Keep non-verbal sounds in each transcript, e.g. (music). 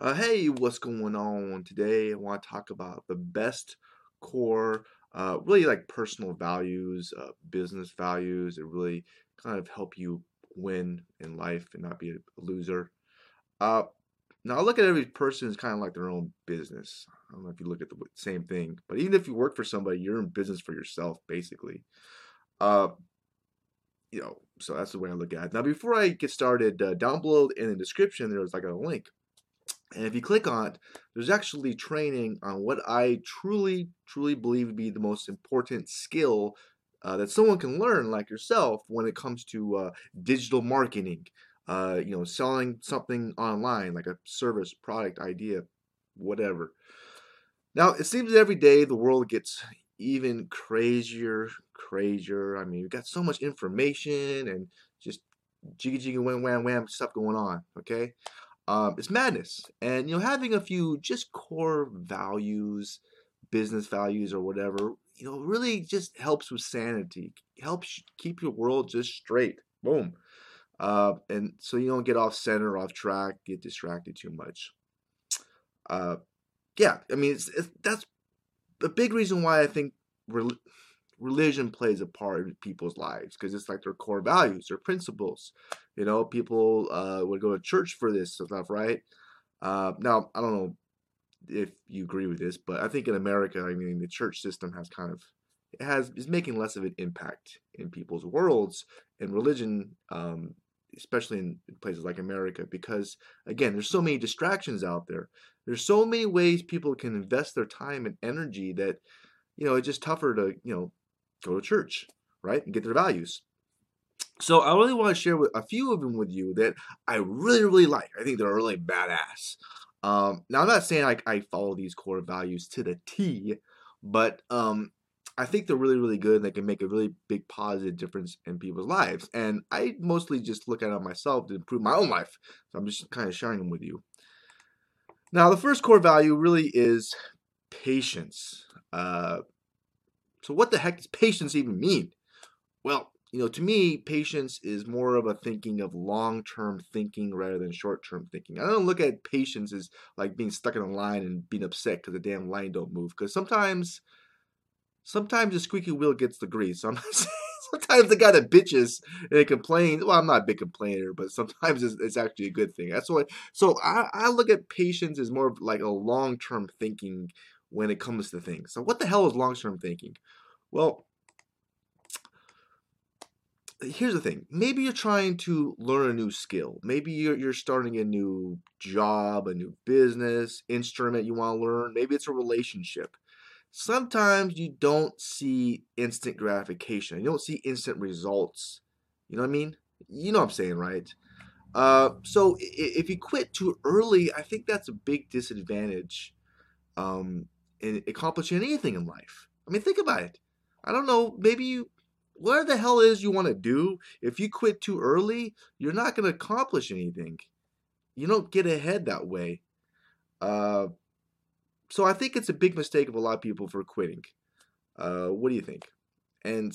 Uh, hey, what's going on today? I want to talk about the best core, uh, really like personal values, uh, business values that really kind of help you win in life and not be a loser. Uh, now, I look at every person as kind of like their own business. I don't know if you look at the same thing, but even if you work for somebody, you're in business for yourself, basically. Uh, you know, so that's the way I look at it. Now, before I get started, uh, down below in the description, there's like a link and if you click on it, there's actually training on what I truly, truly believe to be the most important skill uh, that someone can learn, like yourself, when it comes to uh, digital marketing. Uh, you know, selling something online, like a service, product, idea, whatever. Now, it seems every day the world gets even crazier, crazier. I mean, we've got so much information and just jiggy jiggy wham wham wham stuff going on. Okay, um, it's madness. And you know, having a few just core values, business values or whatever, you know, really just helps with sanity. Helps keep your world just straight. Boom. Uh, and so you don't get off center, off track, get distracted too much. Uh, yeah, I mean, it's, it's, that's the big reason why I think religion plays a part in people's lives because it's like their core values, their principles. You know, people uh, would go to church for this stuff, right? Uh, now, I don't know if you agree with this, but I think in America, I mean, the church system has kind of it has is making less of an impact in people's worlds and religion, um, especially in places like America, because again, there's so many distractions out there. There's so many ways people can invest their time and energy that you know it's just tougher to you know go to church, right, and get their values. So I really want to share with a few of them with you that I really, really like. I think they're really badass. Um, now I'm not saying like I follow these core values to the T, but um, I think they're really, really good and they can make a really big positive difference in people's lives. And I mostly just look at it myself to improve my own life. So I'm just kind of sharing them with you. Now, the first core value really is patience. Uh, so, what the heck does patience even mean? Well, you know, to me, patience is more of a thinking of long term thinking rather than short term thinking. I don't look at patience as like being stuck in a line and being upset because the damn line don't move. Because sometimes, sometimes the squeaky wheel gets the grease. (laughs) I'm not sometimes the guy that bitches and complains. Well, I'm not a big complainer, but sometimes it's, it's actually a good thing. That's why. So I, I look at patience as more of like a long term thinking when it comes to things. So what the hell is long-term thinking? Well, here's the thing. Maybe you're trying to learn a new skill. Maybe you're, you're starting a new job, a new business, instrument you want to learn. Maybe it's a relationship. Sometimes you don't see instant gratification. You don't see instant results. You know what I mean? You know what I'm saying, right? Uh, so if you quit too early, I think that's a big disadvantage um, accomplishing anything in life. I mean, think about it. I don't know, maybe you, whatever the hell is you want to do, if you quit too early, you're not going to accomplish anything. You don't get ahead that way. Uh, so I think it's a big mistake of a lot of people for quitting. Uh, what do you think? And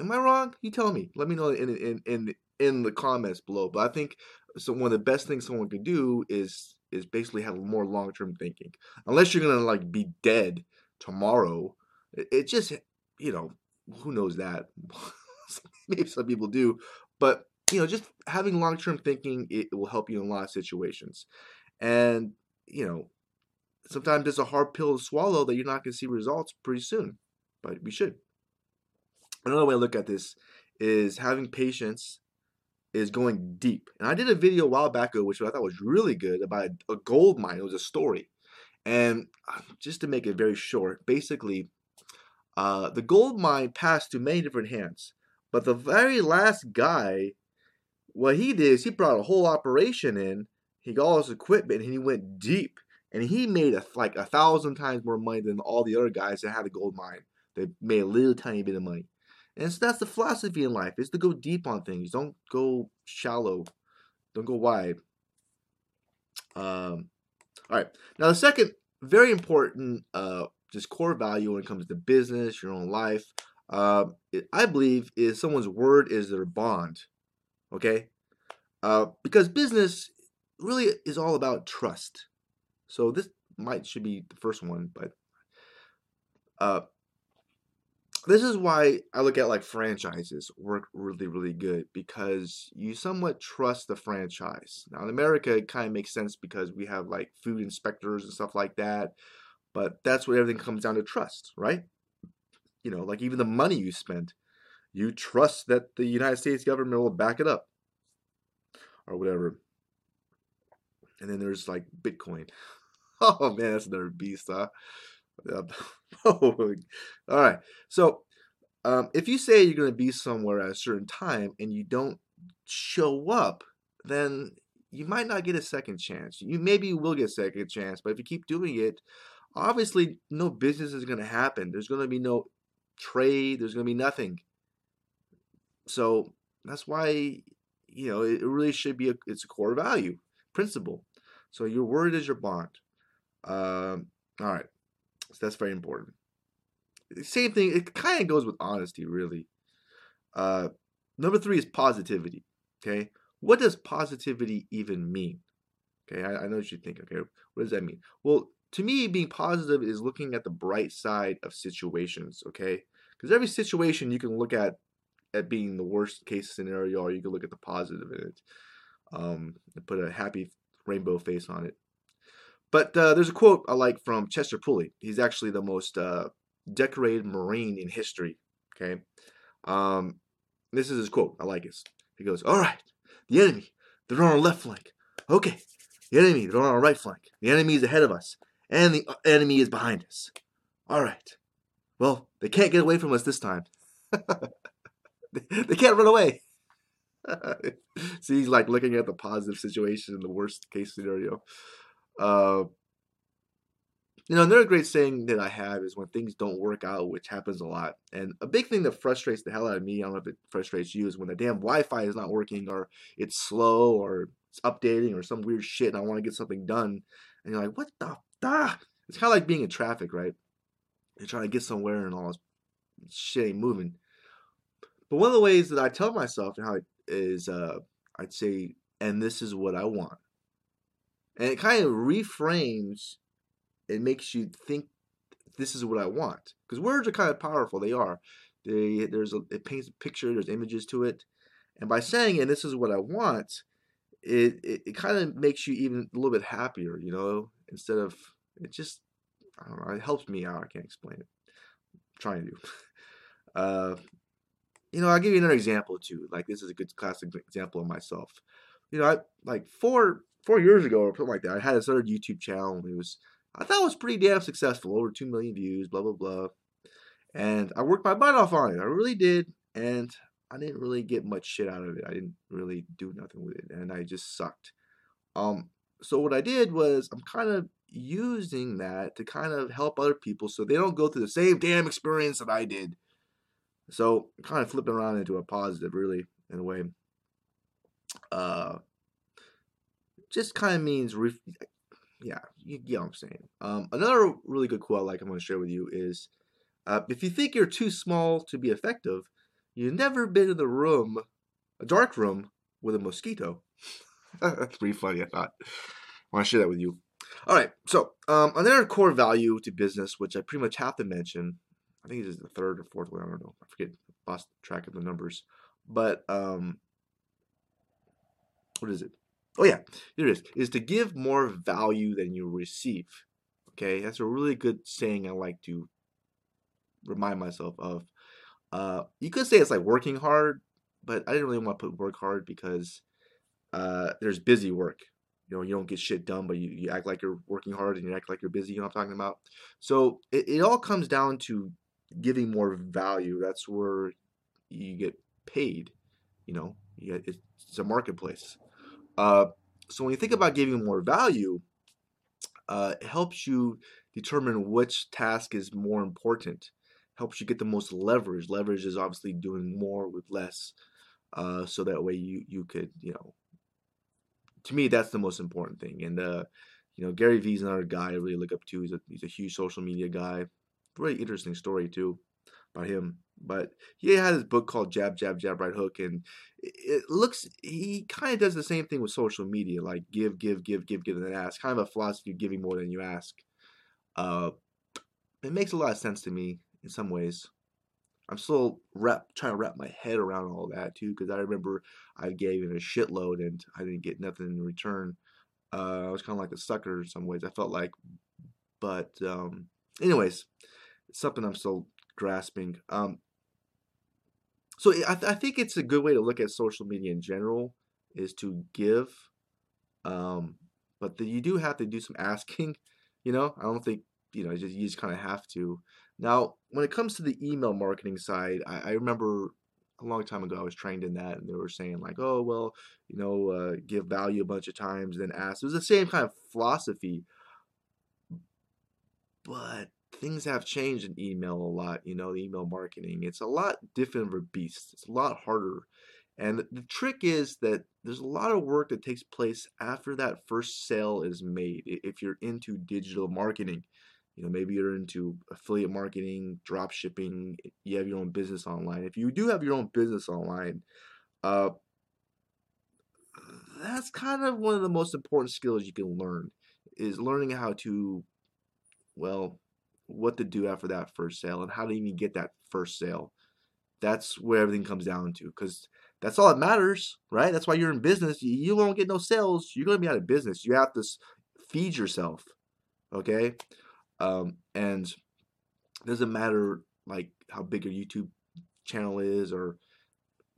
am I wrong? You tell me. Let me know in in in in the comments below. But I think so. One of the best things someone can do is is basically have more long term thinking. Unless you're gonna like be dead tomorrow, it, it just you know who knows that. (laughs) Maybe some people do, but you know just having long term thinking it will help you in a lot of situations, and you know sometimes it's a hard pill to swallow that you're not gonna see results pretty soon, but we should. Another way to look at this is having patience is going deep. And I did a video a while back ago, which I thought was really good about a gold mine. It was a story. And uh, just to make it very short, basically, uh, the gold mine passed through many different hands. But the very last guy, what he did is he brought a whole operation in. He got all his equipment and he went deep. And he made a, like a thousand times more money than all the other guys that had a gold mine. They made a little tiny bit of money. And so that's the philosophy in life is to go deep on things. Don't go shallow. Don't go wide. Um, all right. Now the second very important uh, just core value when it comes to business, your own life, uh, I believe is someone's word is their bond. Okay? Uh, because business really is all about trust. So this might should be the first one, but uh, this is why I look at like franchises work really, really good because you somewhat trust the franchise. Now in America, it kind of makes sense because we have like food inspectors and stuff like that, but that's what everything comes down to trust, right? You know, like even the money you spend, you trust that the United States government will back it up or whatever. And then there's like Bitcoin. (laughs) Oh man, that's another beast, huh? (laughs) oh, all right. So, um, if you say you're going to be somewhere at a certain time and you don't show up, then you might not get a second chance. You maybe will get a second chance, but if you keep doing it, obviously no business is going to happen. There's going to be no trade. There's going to be nothing. So that's why you know it really should be a it's a core value principle. So your word is your bond. Um, all right, so that's very important. Same thing. It kind of goes with honesty, really. Uh, number three is positivity. Okay, what does positivity even mean? Okay, I, I know what you think. Okay, what does that mean? Well, to me, being positive is looking at the bright side of situations. Okay, because every situation you can look at at being the worst case scenario, or you can look at the positive in it, um, and put a happy rainbow face on it. But uh, there's a quote I like from Chesty Puller. He's actually the most uh, decorated Marine in history. Okay, um, this is his quote. I like it. He goes, "All right, the enemy, they're on our left flank. Okay, the enemy, they're on our right flank. The enemy is ahead of us, and the uh, enemy is behind us. All right. Well, they can't get away from us this time. (laughs) they can't run away." (laughs) See, he's like looking at the positive situation in the worst case scenario. Uh, you know, another great saying that I have is when things don't work out, which happens a lot. And a big thing that frustrates the hell out of me, I don't know if it frustrates you, is when the damn Wi Fi is not working or it's slow or it's updating or some weird shit and I want to get something done. And you're like, what the ah? It's kind of like being in traffic, right? You're trying to get somewhere and all this shit ain't moving. But one of the ways that I tell myself and how it is, uh, I'd say, and this is what I want and it kind of reframes it makes you think this is what I want because words are kind of powerful they are. They there's a, it paints a picture there's images to it and by saying and this is what I want it, it, it kind of makes you even a little bit happier you know instead of it just I don't know it helps me out I can't explain it. I'm trying to. (laughs) Uh you know I'll give you another example too like this is a good classic example of myself. You know I like four four years ago or something like that. I had this other YouTube channel. It was I thought it was pretty damn successful, over two million views, blah blah blah. And I worked my butt off on it. I really did, and I didn't really get much shit out of it. I didn't really do nothing with it, and I just sucked. Um, so what I did was I'm kind of using that to kind of help other people so they don't go through the same damn experience that I did. So kind of flipping around into a positive, really, in a way. Uh, just kind of means, ref- yeah, you, get what I'm saying. Um, another really good quote I like I'm going to share with you is uh, if you think you're too small to be effective, you've never been in the room, a dark room, with a mosquito. (laughs) That's pretty funny, I thought. I want to share that with you. All right, so um, another core value to business, which I pretty much have to mention, I think this is the third or fourth one, I don't know. I forget, lost track of the numbers. But um, what is it? Oh yeah, here it is. Is to give more value than you receive. Okay, that's a really good saying I like to remind myself of. Uh, you could say it's like working hard, but I didn't really want to put work hard because uh, there's busy work. You know, you don't get shit done, but you, you act like you're working hard and you act like you're busy. You know what I'm talking about? So it, it all comes down to giving more value. That's where you get paid. You know, you get, it's a marketplace. Uh, so when you think about giving more value, uh, it helps you determine which task is more important. Helps you get the most leverage. Leverage is obviously doing more with less, uh, so that way you you could you know. To me, that's the most important thing. And uh, you know, Gary Vee's another guy I really look up to. He's a he's a huge social media guy. Very interesting story too. About him. But he had his book called Jab, Jab, Jab, Right Hook, and it looks he kind of does the same thing with social media, like give, give, give, give, give, and then ask. Kind of a philosophy of giving more than you ask. Uh, it makes a lot of sense to me in some ways. I'm still wrap, trying to wrap my head around all that too, because I remember I gave him a shitload and I didn't get nothing in return. Uh, I was kind of like a sucker in some ways. I felt like, but um, anyways, something I'm still grasping. Um, so I, th- I think it's a good way to look at social media in general is to give, um, but the, you do have to do some asking. (laughs) You know, I don't think you know just, you just kind of have to. Now, when it comes to the email marketing side, I, I, remember a long time ago I was trained in that, and they were saying like, oh well, you know, uh, give value a bunch of times, then ask. It was the same kind of philosophy, but things have changed in email a lot. You know, the email marketing it's a lot different of a beast. It's a lot harder. And the trick is that there's a lot of work that takes place after that first sale is made. If you're into digital marketing, you know maybe you're into affiliate marketing drop shipping you have your own business online if you do have your own business online uh, that's kind of one of the most important skills you can learn is learning how to well what to do after that first sale and how to even get that first sale. That's where everything comes down to because that's all that matters right? That's why you're in business. You won't get no sales. You're going to be out of business. You have to feed yourself okay? Um, and it doesn't matter like how big your YouTube channel is or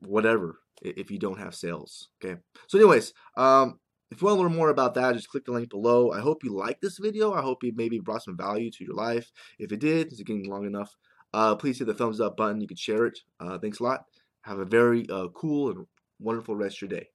whatever if you don't have sales. Okay. So, anyways, um, if you want to learn more about that, just click the link below. I hope you liked this video. I hope it maybe brought some value to your life. If it did, is it getting long enough? Uh, please hit the thumbs up button. You can share it. Uh, thanks a lot. Have a very uh, cool and wonderful rest of your day.